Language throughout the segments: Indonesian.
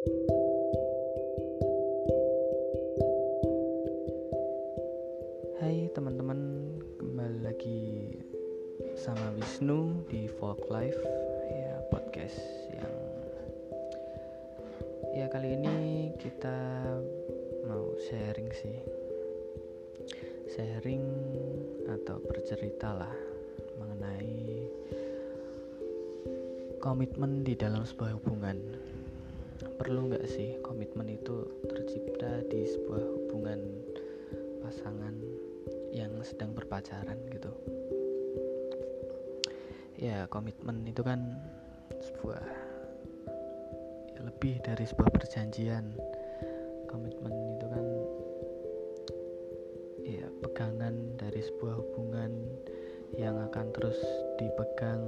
Hai teman-teman, kembali lagi sama Wisnu di Folk Life ya podcast yang ya kali ini kita mau sharing sih. Sharing atau bercerita lah mengenai komitmen di dalam sebuah hubungan perlu nggak sih komitmen itu tercipta di sebuah hubungan pasangan yang sedang berpacaran gitu? Ya komitmen itu kan sebuah ya lebih dari sebuah perjanjian. Komitmen itu kan ya pegangan dari sebuah hubungan yang akan terus dipegang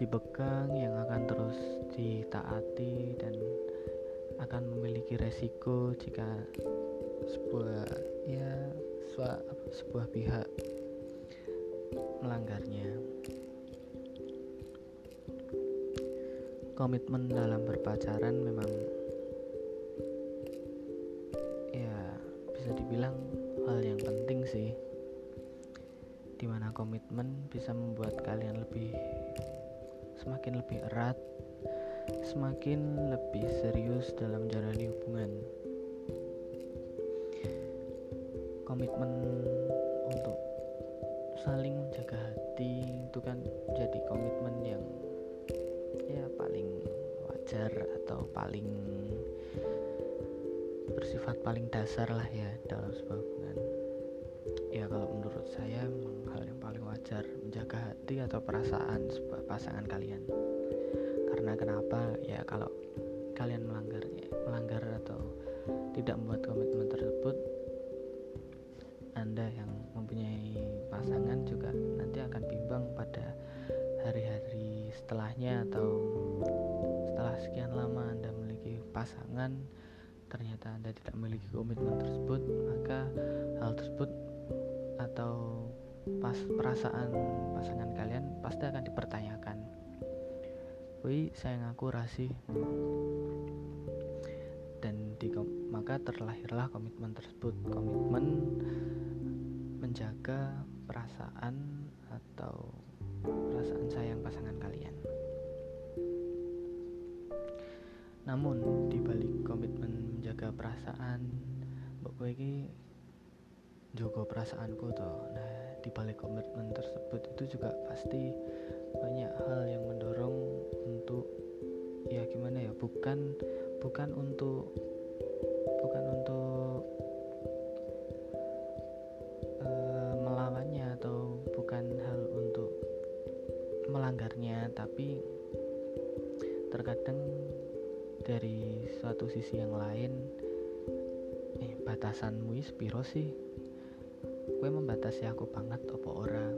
dipegang yang akan terus ditaati dan akan memiliki resiko jika sebuah ya sebuah, sebuah pihak melanggarnya. Komitmen dalam berpacaran memang ya bisa dibilang hal yang penting sih. Di mana komitmen bisa membuat kalian lebih semakin lebih erat, semakin lebih serius dalam menjalani hubungan. komitmen untuk saling menjaga hati itu kan jadi komitmen yang ya paling wajar atau paling bersifat paling dasar lah ya dalam sebuah hubungan ya kalau menurut saya memang hal yang paling wajar menjaga hati atau perasaan pasangan kalian karena kenapa? Ya kalau kalian melanggarnya melanggar atau tidak membuat komitmen tersebut anda yang mempunyai pasangan juga nanti akan bimbang pada hari-hari setelahnya atau setelah sekian lama Anda memiliki pasangan ternyata Anda tidak memiliki komitmen tersebut maka hal tersebut atau pas perasaan pasangan kalian pasti akan dipertanyakan wih saya ngaku rasih dan di, maka terlahirlah komitmen tersebut komitmen menjaga perasaan atau perasaan sayang pasangan kalian. Namun di balik komitmen menjaga perasaan, mbok kowe perasaanku toh. Nah, di balik komitmen tersebut itu juga pasti banyak hal yang mendorong untuk ya gimana ya, bukan bukan untuk bukan untuk uh, melawannya atau bukan hal untuk melanggarnya tapi terkadang dari suatu sisi yang lain eh batasanmu is piro sih gue membatasi aku banget apa ora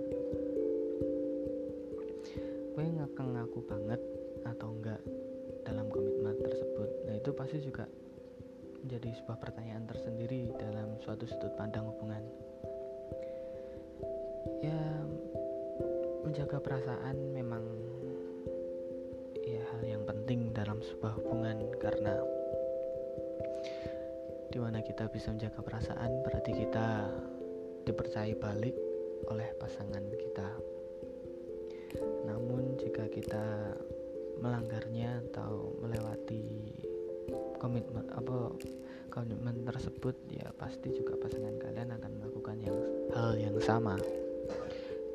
gue ngekeng aku banget atau enggak dalam komitmen tersebut. Nah itu pasti juga menjadi sebuah pertanyaan tersendiri dalam suatu sudut pandang hubungan. Ya menjaga perasaan memang ya hal yang penting dalam sebuah hubungan karena di mana kita bisa menjaga perasaan berarti kita dipercaya balik oleh pasangan kita. Namun jika kita melanggarnya atau melewati komitmen apa komitmen tersebut ya pasti juga pasangan kalian akan melakukan yang hal yang sama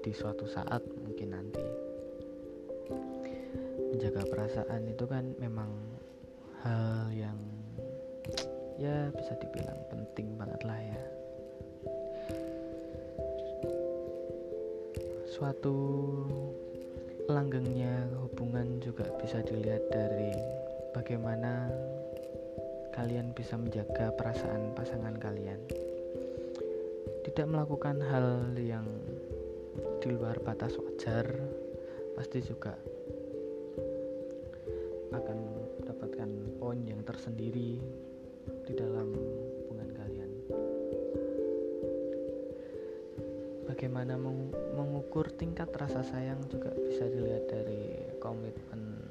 di suatu saat mungkin nanti. Menjaga perasaan itu kan memang hal yang ya bisa dibilang penting banget lah ya suatu langgengnya hubungan juga bisa dilihat dari bagaimana kalian bisa menjaga perasaan pasangan kalian. Tidak melakukan hal yang di luar batas wajar pasti juga akan mendapatkan poin yang tersendiri di dalam bagaimana mengukur tingkat rasa sayang juga bisa dilihat dari komitmen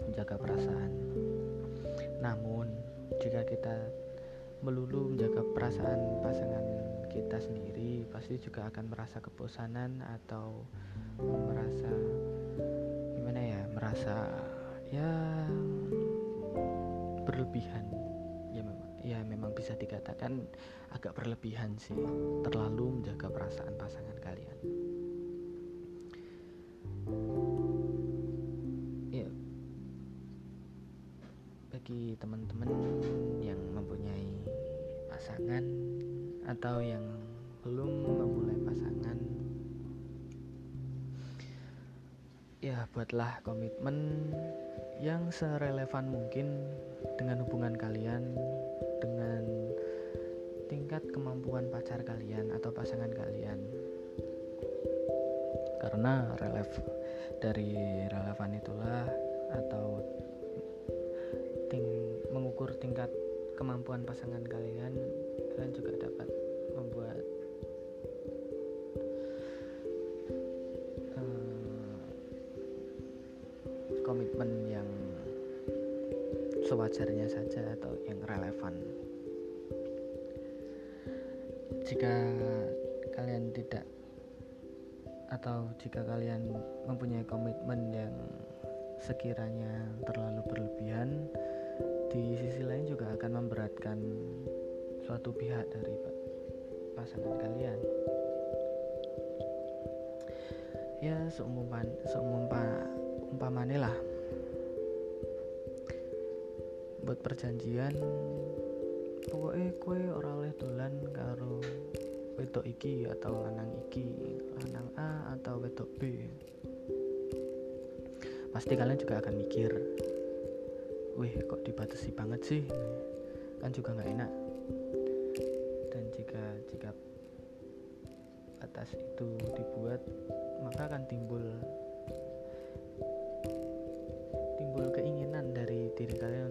menjaga perasaan. Namun, jika kita melulu menjaga perasaan pasangan kita sendiri, pasti juga akan merasa kebosanan atau merasa gimana ya, merasa ya berlebihan. Ya memang ya bisa dikatakan agak berlebihan sih, terlalu menjaga perasaan pasangan kalian. bagi teman-teman yang mempunyai pasangan atau yang belum memulai pasangan ya buatlah komitmen yang serelevan mungkin dengan hubungan kalian tingkat kemampuan pacar kalian atau pasangan kalian? Karena relev dari relevan itulah atau mengukur tingkat kemampuan pasangan kalian kalian juga dapat membuat uh, komitmen yang sewajarnya saja atau yang relevan jika kalian tidak atau jika kalian mempunyai komitmen yang sekiranya terlalu berlebihan di sisi lain juga akan memberatkan suatu pihak dari pasangan kalian. Ya seumumpan seumumpa umpamane lah. Buat perjanjian pokoknya kue ora oleh dolan karo wedok iki atau lanang iki lanang A atau wedok B. Pasti kalian juga akan mikir wih kok dibatasi banget sih? Kan juga nggak enak. Dan jika jika batas itu dibuat maka akan timbul timbul keinginan dari diri kalian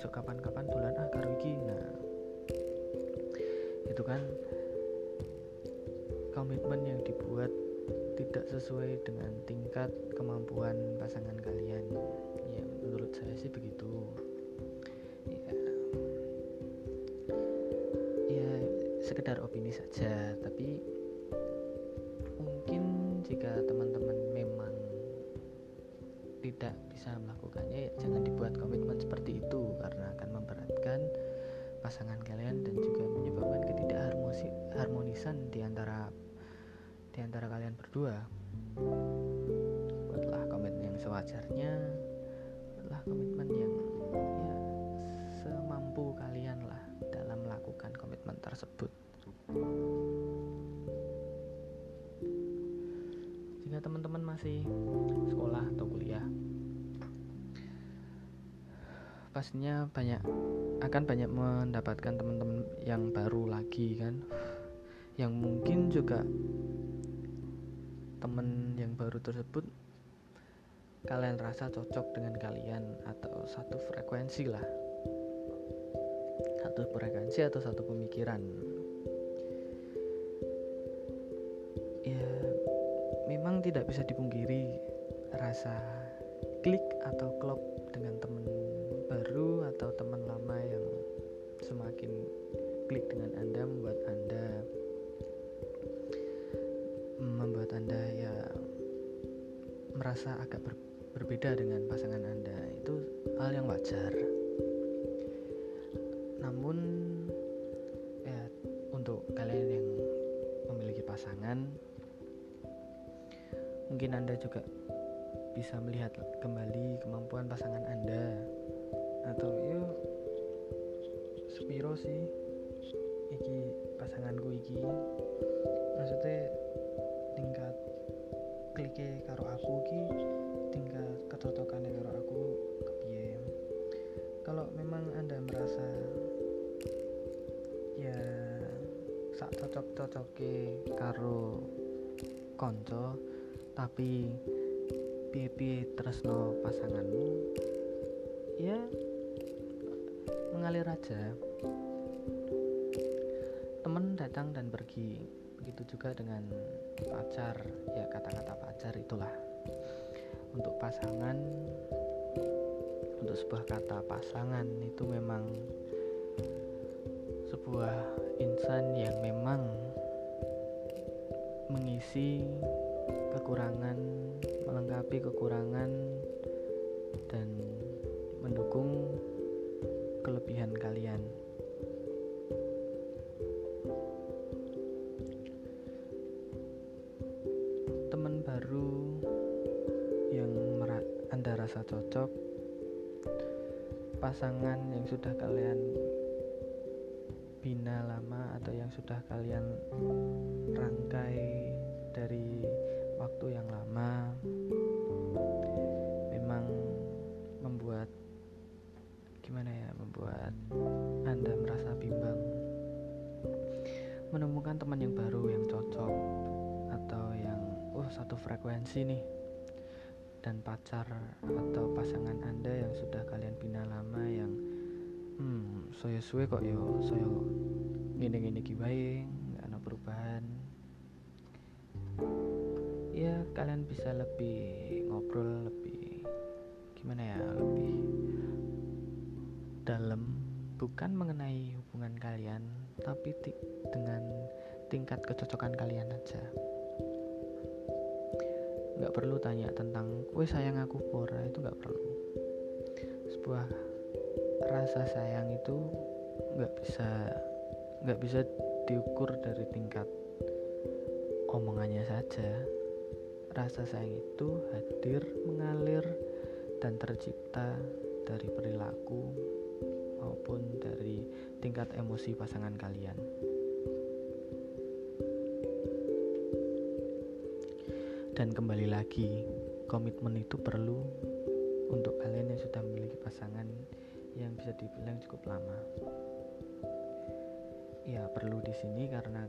besok kapan-kapan tulan ah karo nah itu kan komitmen yang dibuat tidak sesuai dengan tingkat kemampuan pasangan kalian. Ya menurut saya sih begitu. Ya ya sekedar opini saja tapi mungkin jika teman-teman antara kalian berdua. Buatlah komitmen yang sewajarnya. Buatlah komitmen yang ya semampu kalian lah dalam melakukan komitmen tersebut. Jika teman-teman masih sekolah atau kuliah pastinya banyak akan banyak mendapatkan teman-teman yang baru lagi kan. Yang mungkin juga temen yang baru tersebut kalian rasa cocok dengan kalian atau satu frekuensi lah. Satu frekuensi atau satu pemikiran. Ya memang tidak bisa dipungkiri rasa klik atau klop dengan teman baru atau teman lama yang semakin klik dengan anda membuat anda merasa agak ber, berbeda dengan pasangan Anda itu hal yang wajar. Namun ya untuk kalian yang memiliki pasangan mungkin Anda juga bisa melihat kembali kemampuan pasangan Anda atau yuk spiro sih iki pasanganku iki maksudnya tingkat klike karo aku ki tingkat kecocokan karo aku kepiye? Kalau memang anda merasa ya sak cocok cocoke karo konco tapi piye tresno pasanganmu ya mengalir aja. Teman datang dan pergi begitu juga dengan pacar ya kata-kata pacar itulah untuk pasangan untuk sebuah kata pasangan itu memang sebuah insan yang memang mengisi kekurangan, melengkapi kekurangan dan mendukung kelebihan kalian. Pasangan yang sudah kalian bina lama atau yang sudah kalian rangkai dari waktu yang lama memang membuat gimana ya membuat anda merasa bimbang. Menemukan teman yang baru yang cocok atau yang oh satu frekuensi nih dan pacar atau pasangan anda yang sudah kalian bina lama yang hmm saya suwe kok yo saya gini gini kibai nggak ada perubahan. Ya kalian bisa lebih ngobrol lebih gimana ya lebih dalam bukan mengenai hubungan kalian tapi dengan tingkat kecocokan kalian aja nggak perlu tanya tentang kue sayang aku pura itu nggak perlu. Sebuah rasa sayang itu nggak bisa nggak bisa diukur dari tingkat omongannya saja. Rasa sayang itu hadir, mengalir, dan tercipta dari perilaku maupun dari tingkat emosi pasangan kalian. Dan kembali lagi, komitmen itu perlu untuk kalian yang sudah memiliki pasangan yang bisa dibilang cukup lama. Ya, perlu di sini karena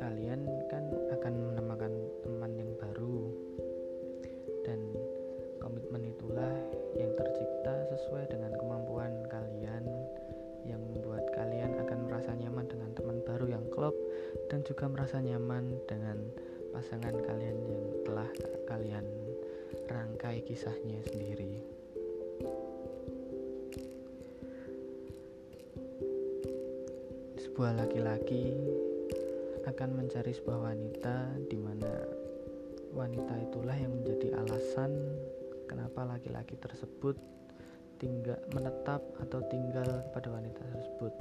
kalian kan akan menemukan teman yang baru dan komitmen itulah yang tercipta sesuai dengan kemampuan kalian yang membuat kalian akan merasa nyaman dengan teman baru yang klop dan juga merasa nyaman dengan pasangan kalian yang telah kalian rangkai kisahnya sendiri. Sebuah laki-laki akan mencari sebuah wanita di mana wanita itulah yang menjadi alasan kenapa laki-laki tersebut tinggal menetap atau tinggal kepada wanita tersebut.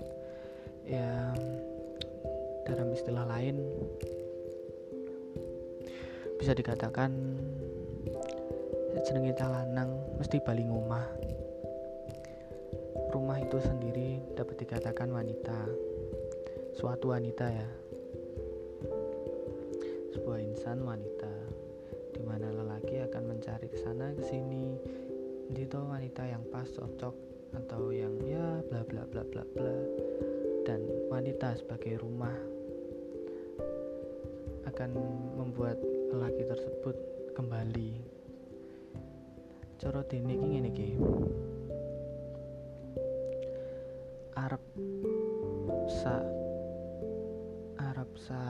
Ya dalam istilah lain bisa dikatakan jeneng kita lanang mesti bali ngomah. Rumah itu sendiri dapat dikatakan wanita. Suatu wanita ya, sebuah insan wanita di mana lelaki akan mencari ke sana ke sini itu wanita yang pas cocok atau yang ya bla bla bla bla bla dan wanita sebagai rumah akan membuat lelaki tersebut kembali. Coro dene iki ngene iki. Arab sa Arab sa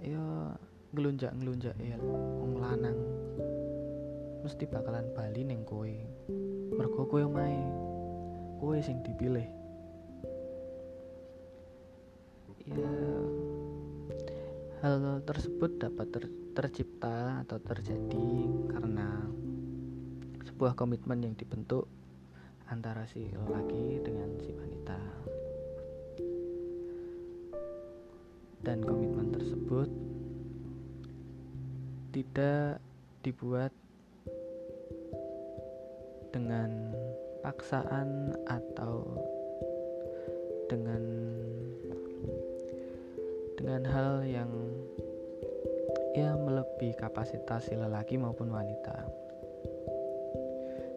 yo ngelunjak-ngelunjak ya wong lanang. Mesti bakalan bali neng kowe. Mergo kowe omahe kowe sing dipilih. Ya hal tersebut dapat ter tercipta atau terjadi karena sebuah komitmen yang dibentuk antara si lelaki dengan si wanita. Dan komitmen tersebut tidak dibuat dengan paksaan atau dengan dengan hal yang ya melebihi kapasitas si lelaki maupun wanita.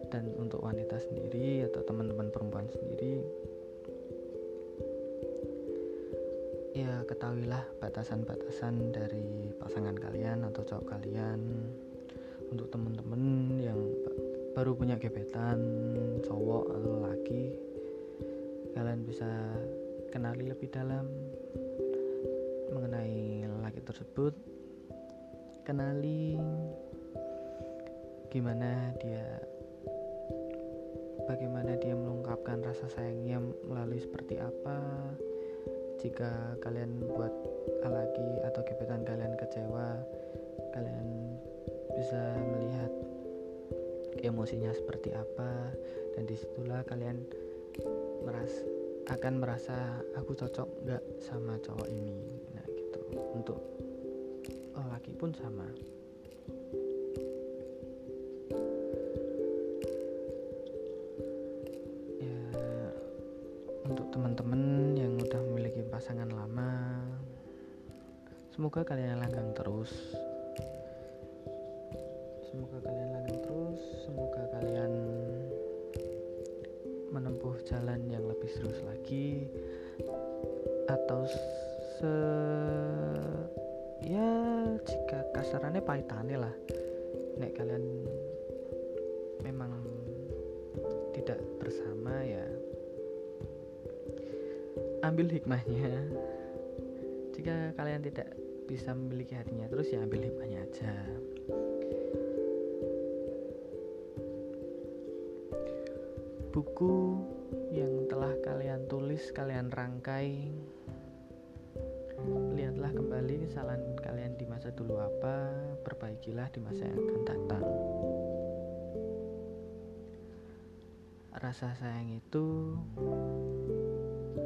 Dan untuk wanita sendiri atau teman-teman perempuan sendiri ya ketahuilah batasan-batasan dari pasangan kalian atau cowok kalian. Untuk temen-temen yang baru punya gebetan cowok atau laki kalian bisa kenali lebih dalam mengenai lelaki tersebut kenali gimana dia? Bagaimana dia mengungkapkan rasa sayangnya melalui seperti apa? Jika kalian buat lagi atau gebetan kalian kecewa kalian bisa melihat emosinya seperti apa. Dan di situlah kalian meras akan merasa aku cocok nggak sama cowok ini? Nah gitu. Untuk laki pun sama. Ya untuk teman-teman yang udah memiliki pasangan lama semoga kalian langgang terus. Semoga kalian langgang terus semoga kalian menempuh jalan yang lebih serius lagi atau se ya jika kasarannya pahitane lah nek kalian memang tidak bersama ya ambil hikmahnya jika kalian tidak bisa memiliki hatinya terus ya ambil hikmahnya aja buku yang telah kalian tulis, kalian rangkai. Kesalahan kalian di masa dulu apa, perbaikilah di masa yang akan datang. Rasa sayang itu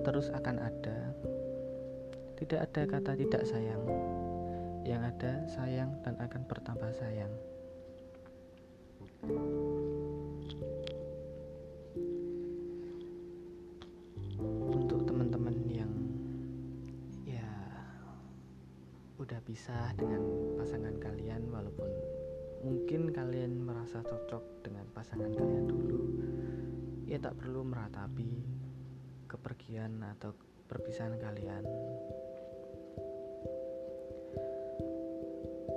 terus akan ada. Tidak ada kata tidak sayang. Yang ada sayang dan akan bertambah sayang. Merasa cocok dengan pasangan kalian dulu. Ya tak perlu meratapi kepergian atau perpisahan kalian.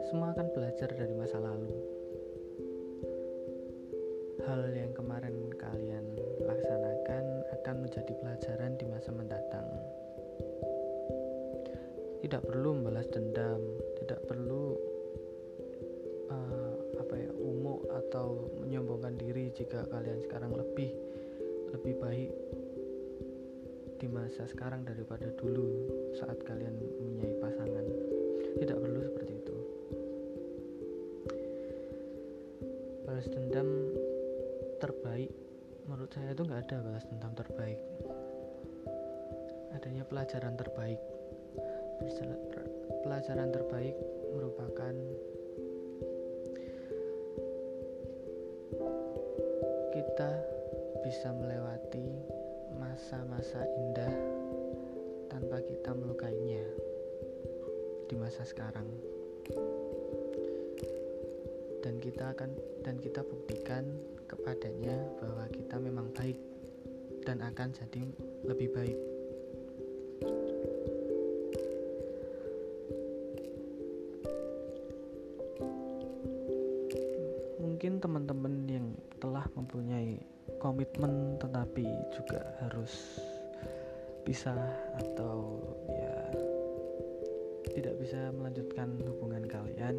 Semua akan belajar dari masa lalu. Hal yang kemarin kalian laksanakan akan menjadi pelajaran di masa mendatang. Tidak perlu membalas dendam tidak perlu atau menyombongkan diri jika kalian sekarang lebih lebih baik di masa sekarang daripada dulu saat kalian mempunyai pasangan. Tidak perlu seperti itu. Balas dendam terbaik menurut saya itu nggak ada balas dendam terbaik. Adanya pelajaran terbaik. Pelajaran terbaik merupakan bisa melewati masa-masa indah tanpa kita melukainya di masa sekarang. Dan kita akan dan kita buktikan kepadanya bahwa kita memang baik dan akan jadi lebih baik. Mungkin teman-teman mempunyai komitmen tetapi juga harus bisa atau ya tidak bisa melanjutkan hubungan kalian.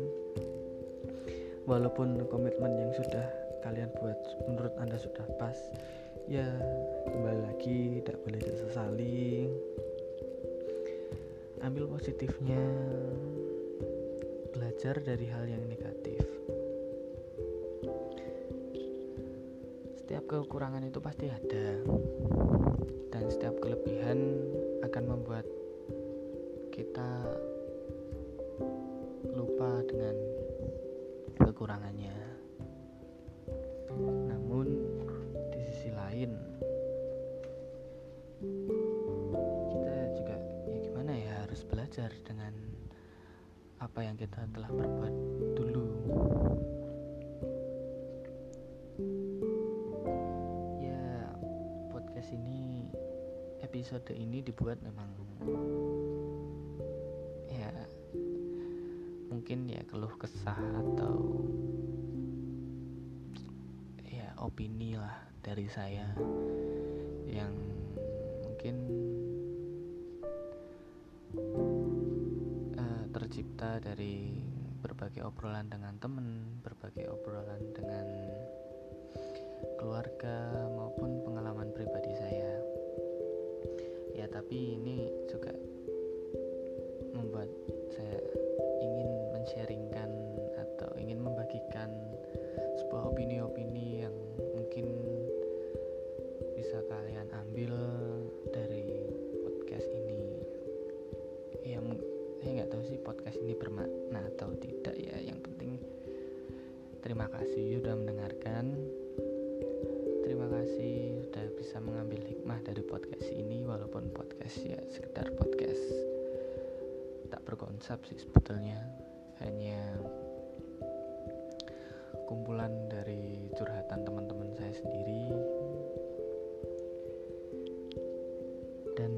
Walaupun komitmen yang sudah kalian buat menurut anda sudah pas ya kembali lagi tidak boleh disesali ambil positifnya. Belajar dari hal yang negatif kekurangan itu pasti ada. Dan setiap kelebihan akan membuat kita lupa dengan kekurangannya. Namun di sisi lain kita juga ya gimana ya harus belajar dengan apa yang kita telah berbuat dulu episode ini dibuat memang ya mungkin ya keluh kesah atau ya opini lah dari saya yang mungkin tercipta dari berbagai obrolan dengan teman, berbagai obrolan dengan keluarga berkonsep sih sebetulnya. Hanya kumpulan dari curhatan teman-teman saya sendiri. Dan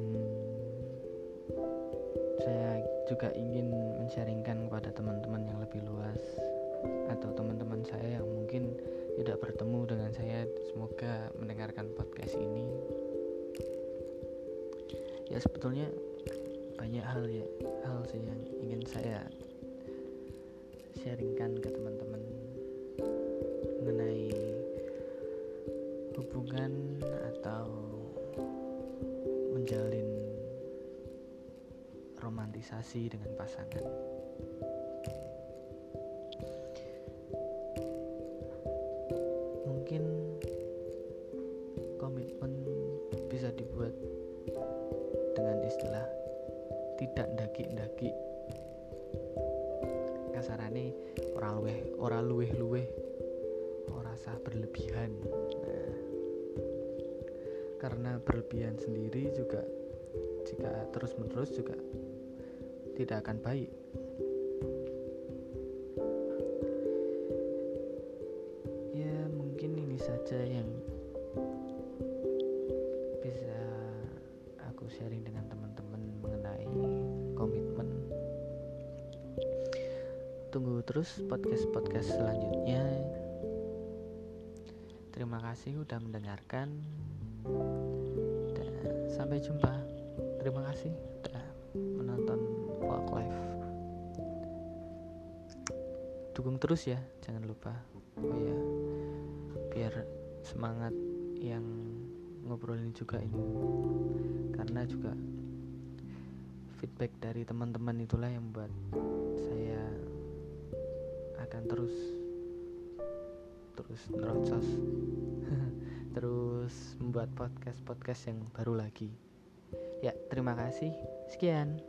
saya juga ingin men-sharingkan kepada teman-teman yang lebih luas atau teman-teman saya yang mungkin tidak bertemu dengan saya. Semoga mendengarkan podcast ini. Ya sebetulnya banyak hal ya hal sih yang saya sharingkan ke teman-teman mengenai hubungan atau menjalin romantisasi dengan pasangan. mungkin komitmen bisa dibuat dengan istilah tidak daki-daki kasarane ora luweh ora luweh-luweh ora sah berlebihan. Nah, karena berlebihan sendiri juga jika terus-menerus juga tidak akan baik. Saja yang terus podcast-podcast selanjutnya. Terima kasih sudah mendengarkan. Dan sampai jumpa. Terima kasih sudah menonton Walk Life. Dukung terus ya, jangan lupa. Oh ya, biar semangat yang ngobrolin juga ini karena juga feedback dari teman-teman itulah yang membuat saya akan terus terus nerocos terus membuat podcast podcast yang baru lagi. Ya terima kasih. Sekian